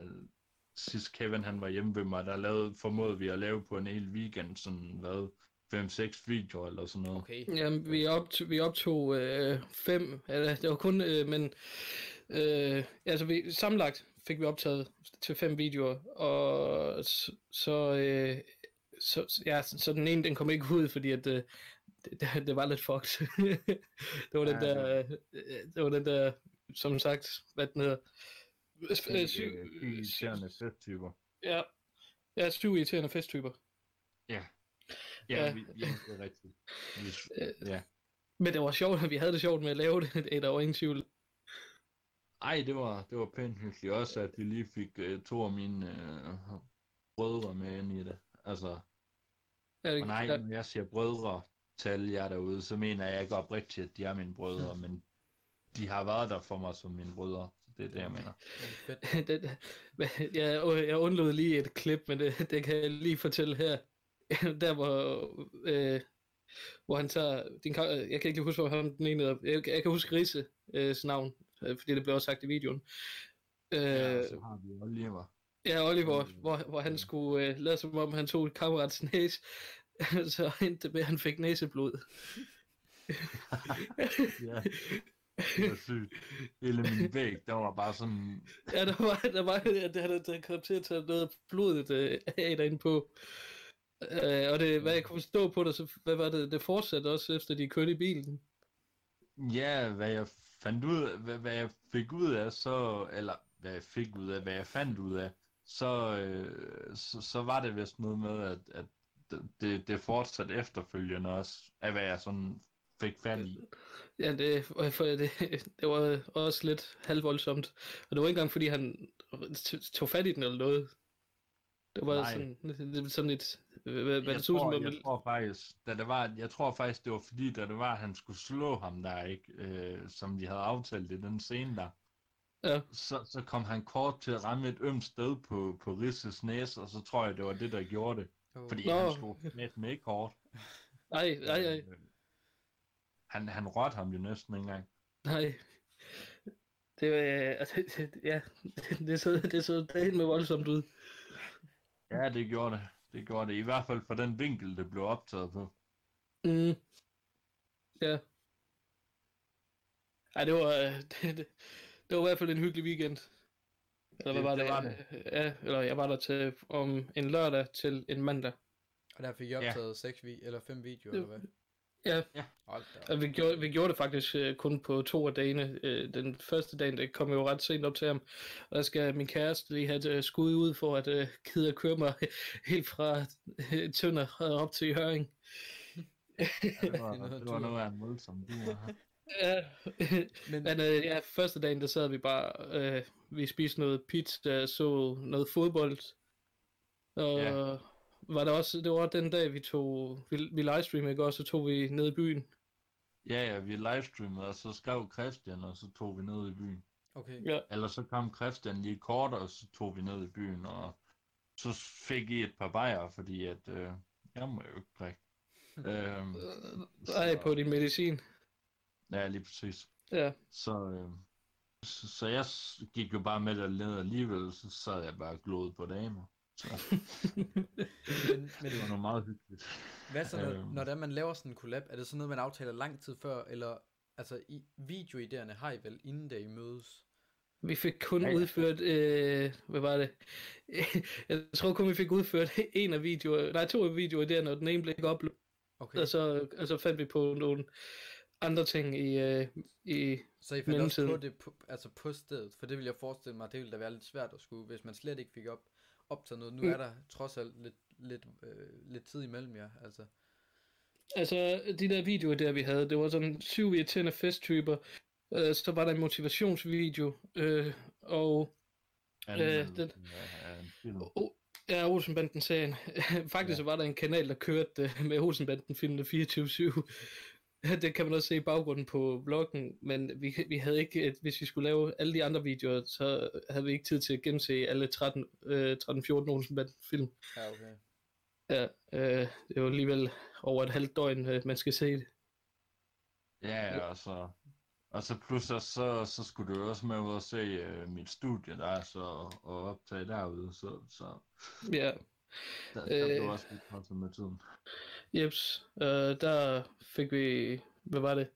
sidst Kevin han var hjemme ved mig, der lavede, formåede vi at lave på en hel weekend, sådan hvad, 5-6 videoer eller sådan noget. Okay. Jamen, vi, optog, vi optog øh, fem, eller det var kun, øh, men øh, altså vi, sammenlagt fik vi optaget til fem videoer, og så, så, øh, så, ja, så den ene, den kom ikke ud, fordi at, øh, det, det, det var lidt fucked. det var den Ja, der, øh, det var den der, som sagt, hvad den hedder, øh, syv, Øh, irriterende festtyper. ja, ja, syv irriterende festtyper. Ja. Ja. Ja, vi, ja, det er rigtigt. Vi, Øh, ja. Men det var sjovt, vi havde det sjovt med at lave det, det er der jo ingen tvivl. Ej, det var, det var pænt hyggeligt også, at vi lige fik uh, to af mine uh, brødre med ind i det. Altså, Ja, det, og nej, når jeg siger brødre til alle jer derude, så mener jeg ikke oprigtigt, at de er mine brødre, men de har været der for mig som mine brødre. Det er det, jeg mener. Det, jeg, jeg undlod lige et klip, men det, det kan jeg lige fortælle her. Der hvor, øh, hvor han tager, din, jeg kan ikke huske, hvor han den ene hedder. jeg, jeg kan huske Risse øh, navn, øh, fordi det blev også sagt i videoen. Øh, Ja, så har vi Oliver. Ja, Oliver, hvor, hvor han skulle øh, lade som om, han tog et kammerats næse, så endte det med, at han fik næseblod. Ja, det var sygt. Hele min væg, der var bare sådan, Ja, der var, der var, det havde der kom til at tage noget blodet øh, af derinde på. Øh, og det, hvad jeg kunne forstå på det, så hvad var det, det fortsatte også efter de kørte i bilen. Ja, hvad jeg fandt ud af, hvad, hvad jeg fik ud af, så, eller hvad jeg fik ud af, hvad jeg fandt ud af, så, øh, så, så var det vist noget med, at, at det, det fortsatte efterfølgende også, af hvad jeg sådan fik fat i. Ja, det, for det, det var også lidt halvvoldsomt. Og det var ikke engang, fordi han tog fat i den eller noget. Det var Nej. sådan, sådan et, hvad, hvad Jeg som, tror, om- jeg tror faktisk, da det var, jeg tror faktisk, det var fordi, da det var, at han skulle slå ham der, ikke, øh, som de havde aftalt i den scene der, Ja. så, så kom han kort til at ramme et ømt sted på, på Risses næse, og så tror jeg, det var det, der gjorde det. Oh. Fordi Nå. han slog næsten ikke hårdt. nej, nej, nej, Øh, Han, han rørte ham jo næsten ikke engang. nej. Det var, øh, altså, det, ja, det, det så, det så dagen med voldsomt ud. Ja, det gjorde det. Det gjorde det. I hvert fald for den vinkel, det blev optaget på. Mm. Ja. Ej, det var, øh, det, det, det var i hvert fald en hyggelig weekend. Eller hvad var det det? var det. Ja, eller jeg var der til om en lørdag til en mandag. Og der fik jeg optaget seks vi eller fem videoer, eller hvad? Ja, op. og vi gjorde, vi gjorde det faktisk øh, kun på to af dagene. Øh, den første dag, det kom jo ret sent op til ham. Og der skal min kæreste lige have et øh, skud ud for at øh, kide at køre mig helt fra øh, Tønder og op til Høring. Ja, det var, Det var noget af en voldsom. Ja, Men, Men øh, ja, første dagen, der sad vi bare, øh, vi spiste noget pizza, så noget fodbold. Og Ja. var der også, det var den dag, vi tog, vi, vi livestreamede, ikke også, så tog vi ned i byen. Ja, ja, vi livestreamede, og så skrev Christian, og så tog vi ned i byen. Okay. Ja. Eller så kom Christian lige kort, og så tog vi ned i byen, og så fik I et par bajer, fordi at, øh, jeg må jo ikke drikke. øhm, Ej, på din medicin. Ja, lige præcis. Ja. Så, øh, så, så jeg gik jo bare med der ned alligevel, så sad jeg bare og glodede på damer. Men, men det var noget meget hyggeligt. hvad så, når, Øhm. når det er, man laver sådan en collab, er det sådan noget, man aftaler lang tid før, eller altså i videoidéerne har I vel, inden da I mødes? Vi fik kun Ja, ja. udført, øh, hvad var det? Jeg tror kun, vi fik udført en af videoer, nej, to af videoer der, når den ene blev ikke uploadet, Okay. og så, og så fandt vi på nogle andre ting i, øh, i Så I fandt også på det på, altså på stedet, for det vil jeg forestille mig, det ville da være lidt svært at skulle, hvis man slet ikke fik op, optaget noget. Nu Mm. er der trods alt lidt, lidt, øh, lidt tid imellem jer, altså. Altså, de der videoer der, vi havde, det var sådan syv irriterende festtyper. Øh, så var der en motivationsvideo, øh, og Anmeldelsen den- af- af en film. o- ja, Olsenbanden-serien. Faktisk Ja. ja. var der en kanal, der kørte øh, med Olsenbanden-filmene 24-7. Det kan man også se i baggrunden på vloggen, men vi, vi havde ikke, et, hvis vi skulle lave alle de andre videoer, så havde vi ikke tid til at gense alle 13, øh, 13-14 Olsenbanden-film. Ja, okay. Ja, øh, det var alligevel over et halvt døgn, øh, man skal se det. Ja, ja, og så, og så plus så, så skulle du jo også med ud og se øh, mit studie der, så, og optage derude, så, så Ja, der, der blev Øh. også lidt med tiden. Jeps, øh, der fik vi, hvad var det?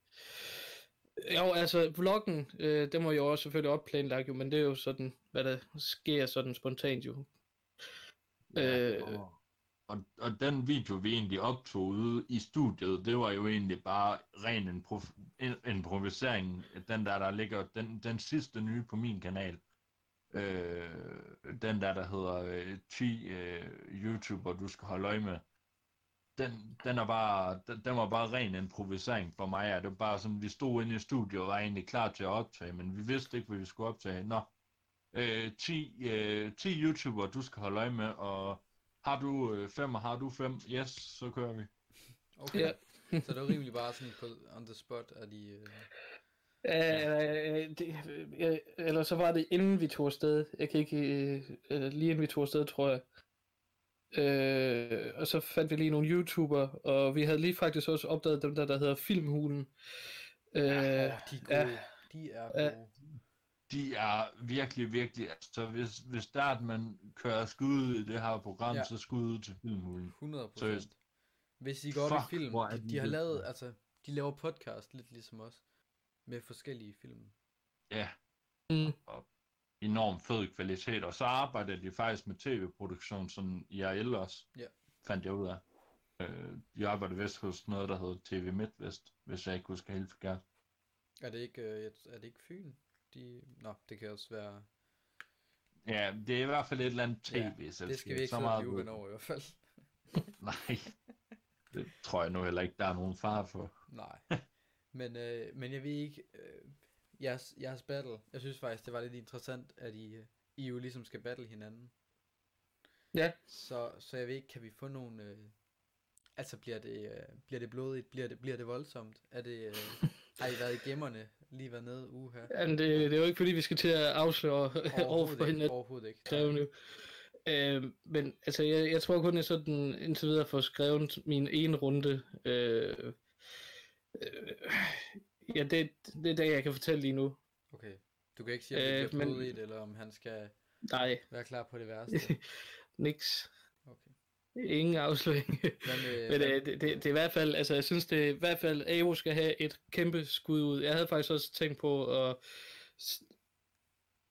Jo, altså vloggen, øh, den var jo også selvfølgelig opplanlagt jo, men det er jo sådan, hvad der sker sådan spontant jo. Ja, øh. og, og, og den video, vi egentlig optog ude i studiet, det var jo egentlig bare ren improv- en- improvisering. Den der, der ligger, den, den sidste nye på min kanal. Øh, den der, der hedder øh, 10 øh, YouTuber, du skal holde øje med. Den, den, er bare, den, den var bare ren improvisering for mig. Ja. Det var bare sådan, vi stod inde i studiet og var egentlig klar til at optage, men vi vidste ikke, hvad vi skulle optage. Nå, øh, 10, øh, 10 YouTuber, du skal holde øje med, og har du øh, fem, og har du fem, yes, så kører vi. Okay. Ja. så det var rimelig bare sådan på on the spot, at I... Øh... Øh, det, øh, eller så var det inden vi tog afsted. Jeg kan ikke, øh, øh, lige inden vi tog afsted, tror jeg. Øh, og så fandt vi lige nogle YouTuber, og vi havde lige faktisk også opdaget dem der, der hedder Filmhulen. Øh, Åh, de er gode. ja. De er Ja. gode. De er virkelig, virkelig, altså hvis, hvis der er, at man kører skud i det her program, Ja. ja. så skud til filmhulen. 100 Seriøst. Hvis I går op i film, de, de har lavet, altså, de laver podcast lidt ligesom os. Med forskellige film. Ja, mm, enormt fed kvalitet, og så arbejder de faktisk med tv-produktion, sådan IRL også, Ja. fandt jeg ud af. Øh, de arbejder vist hos noget, der hedder TV MidtVest, hvis jeg ikke husker helt forkert. Er det ikke, øh, er det ikke Fyn? De... Nå, det kan også være... Ja, det er i hvert fald et eller andet tv det skal vi ikke så meget ved over i hvert fald. Nej, det tror jeg nu heller ikke, der er nogen far for. Nej. Men, øh, men jeg ved ikke, øh, jeres, jeres battle, jeg synes faktisk, det var lidt interessant, at I, I jo ligesom skal battle hinanden. Ja. Så, så jeg ved ikke, kan vi få nogle, øh, altså bliver det, øh, bliver det blodigt, bliver det, bliver det voldsomt? Er det, øh, har I været i gemmerne, lige været nede uge her? men det, det er jo ikke fordi, vi skal til at afsløre over for Overhovedet ikke, hinanden. overhovedet ikke. skrevet nu. Øh, men altså, jeg, jeg tror kun, jeg sådan indtil videre får skrevet min ene runde. Øh, øh, ja, det, det er det, jeg kan fortælle lige nu. Okay, du kan ikke sige, at det Øh, bliver men- eller om han skal Nej, være klar på det værste. niks. Okay. Ingen afsløring. Hvad med, Men øh, det, det, det er i hvert fald, altså jeg synes det er i hvert fald, Avo skal have et kæmpe skud ud. Jeg havde faktisk også tænkt på at...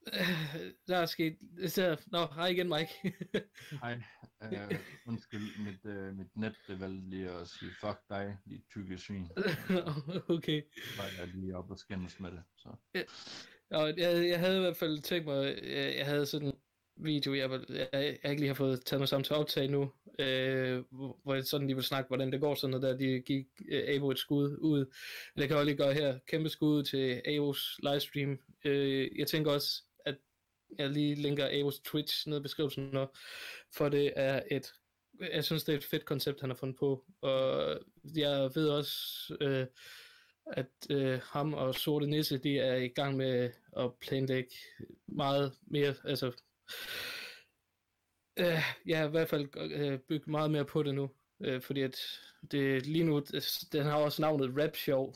Øh, Der er sket... Så, nå, hej igen, Mike. Hej, øh, undskyld, mit, øh, mit net det valgte lige at sige, fuck dig, dit tykke svin. okay. Så jeg lige op og skændes med det. Så. Og jeg, jeg havde i hvert fald tænkt mig, jeg, jeg havde sådan en video, jeg, vil- jeg, jeg ikke lige har fået taget mig sammen til at optage nu, øh, hvor, jeg sådan lige vil snakke, hvordan det går sådan noget der, de gik øh, Avo et skud ud. Men det kan jeg også lige gøre her, kæmpe skud til Avos livestream. Øh, jeg tænker også, jeg lige linker Avos Twitch ned i beskrivelsen, når, for det er et, jeg synes det er et fedt koncept, han har fundet på, og jeg ved også, øh, at øh, ham og Sorte Nisse, de er i gang med at planlægge meget mere, altså, øh, ja, i hvert fald øh, bygge meget mere på det nu, øh, fordi at det lige nu, den har også navnet Rap Show.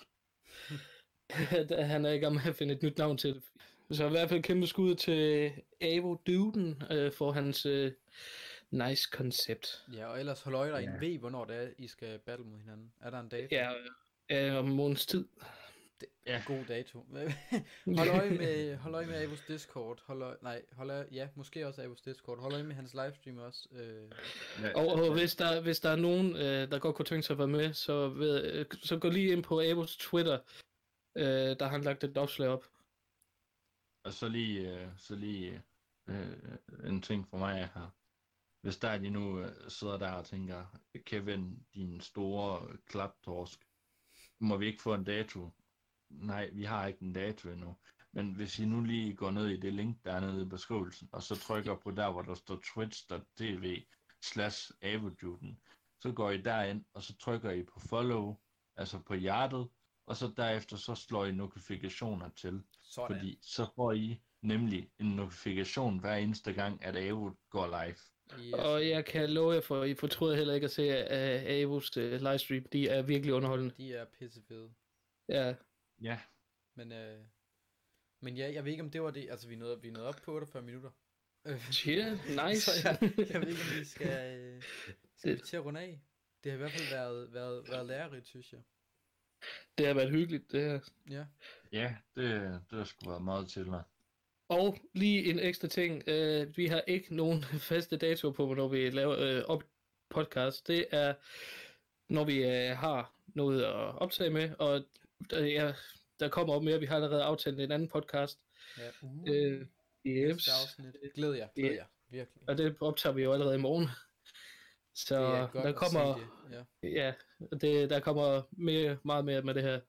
Han er i gang med at finde et nyt navn til det. Så i hvert fald kæmpe skud til Avo Duden øh, for hans øh, nice koncept. Ja, og ellers hold øje der, Ja. ved, hvornår det er, I skal battle mod hinanden. Er der en dato? Ja, øh, om en måneds tid. Ja. God dato. hold øje med, hold øje med Avos Discord. Hold øje, nej, hold øje, ja, måske også Avos Discord. Hold øje med hans livestream også. Øh, Ja, Og, og hvis, der, hvis der er nogen, øh, der godt kunne tænke sig at være med, så, ved, øh, så gå lige ind på Avos Twitter. Øh, der har han lagt et opslag op. Og så lige, øh, så lige øh, en ting for mig her. Hvis der er nu øh, sidder der og tænker, Kevin, din store klaptorsk, må vi ikke få en dato? Nej, vi har ikke en dato endnu. Men hvis I nu lige går ned i det link, der er nede i beskrivelsen, og så trykker på der, hvor der står twitch.tv slash avoduden, så går I derind, og så trykker I på follow, altså på hjertet, og så derefter så slår I notifikationer til. sådan. Fordi så får I nemlig en notifikation hver eneste gang, at AVO går live. Yes. Og jeg kan love jer for, I fortryder heller ikke at se uh, Avos uh, livestream. De er virkelig underholdende. De er pissefede. Ja, Ja, Men, øh, men ja, jeg ved ikke om det var det. Altså, vi nåede, vi nåede op på 48 minutter. Øh, Shit, nice. Så jeg, jeg ved ikke, om vi skal, øh, skal vi til at runde af. Det har i hvert fald været, været, været lærerigt, synes jeg. Det har været hyggeligt, det her. Ja. ja, det, det har sgu været meget til mig. Og lige en ekstra ting. Øh, vi har ikke nogen faste datoer på, når vi laver øh, op podcast. Det er, når vi øh, har noget at optage med, og der, ja, der kommer op mere. Vi har allerede aftalt en anden podcast. ja. Uh, Øh, yes. næste afsnit. Glæd jer, glæd jer. Virkelig. Og det optager vi jo allerede i morgen. Så det er der kommer, det. ja, det, der kommer mere, meget mere med det her.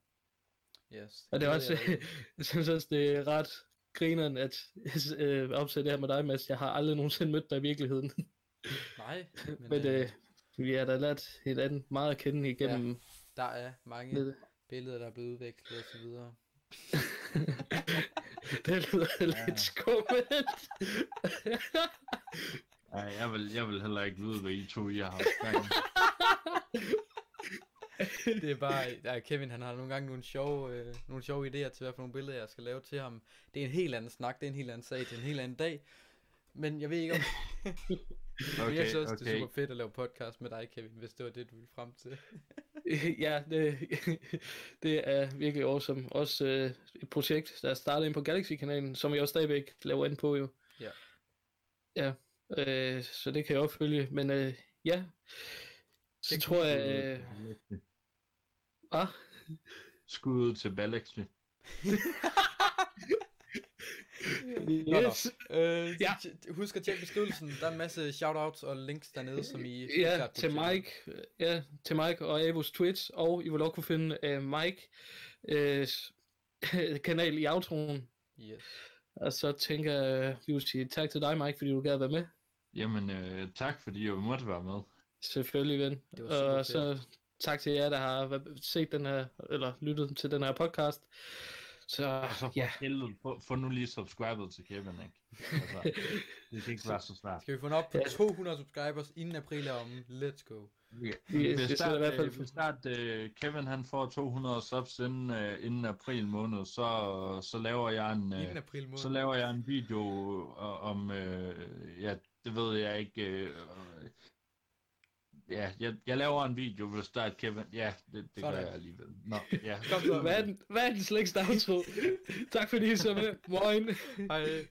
Ja. Yes. Og det er også, derude. jeg synes også, det er ret grineren at øh, opsætte det her med dig, Mads. Jeg har aldrig nogensinde mødt dig i virkeligheden. Nej, men, Men øh, øh, vi har da lært hinanden meget at kende igennem der er mange lidt. billeder, der er blevet udvekslet og så videre. det lyder Ja. lidt skummelt. Ej, jeg vil, jeg vil heller ikke vide, hvad I to I har haft gang. det er bare, ja, Kevin han har nogle gange nogle sjove, øh, nogle sjove idéer til, hvad for nogle billeder jeg skal lave til ham. Det er en helt anden snak, det er en helt anden sag, det er en helt anden dag. Men jeg ved ikke om... okay, jeg synes også, det er okay. super fedt at lave podcast med dig, Kevin, hvis det var det, du ville frem til. ja, det, det er virkelig awesome. Også øh, et projekt, der er startet ind på Galaxy-kanalen, som jeg også stadigvæk laver ind på jo. Ja. Ja, øh, så det kan jeg også følge. Men øh, ja, så Det tror jeg... Øh, ah, Skud ud til Balaxy. Nå, nå. yes. Øh, Ja. Husk at tjekke beskrivelsen, der er en masse shoutouts og links dernede, som I... Ja, til Mike, øh, ja, til Mike og Avos Twitch, og I vil også kunne finde uh, Mike uh, kanal i outroen. Yes. Og så tænker jeg, vi vil sige tak til dig, Mike, fordi du gad være med. Jamen, øh, tak fordi jeg måtte være med. Selvfølgelig, ven. Det var super Og fedt. så tak til jer, der har set den her, eller lyttet til den her podcast. Så ja, helvede, få, få nu lige subscribet til Kevin, ikke? Altså, det kan ikke være så svært. Skal vi få den op på Ja. 200 subscribers inden april er om? Let's go. Vi- Hvis, hvert fald- øh, hvis at, øh, Kevin han får 200 subs inden, øh, inden april måned, så, så laver jeg en, øh, måned. så laver jeg en video øh, om, øh, ja, det ved jeg ikke, øh, ja, jeg, jeg laver en video, hvis der er et Kevin, ja, det, det gør jeg alligevel. Nå, ja. Kom så. hvad er den, hvad er den slægste outro? tak fordi I så med. Moin. Hej.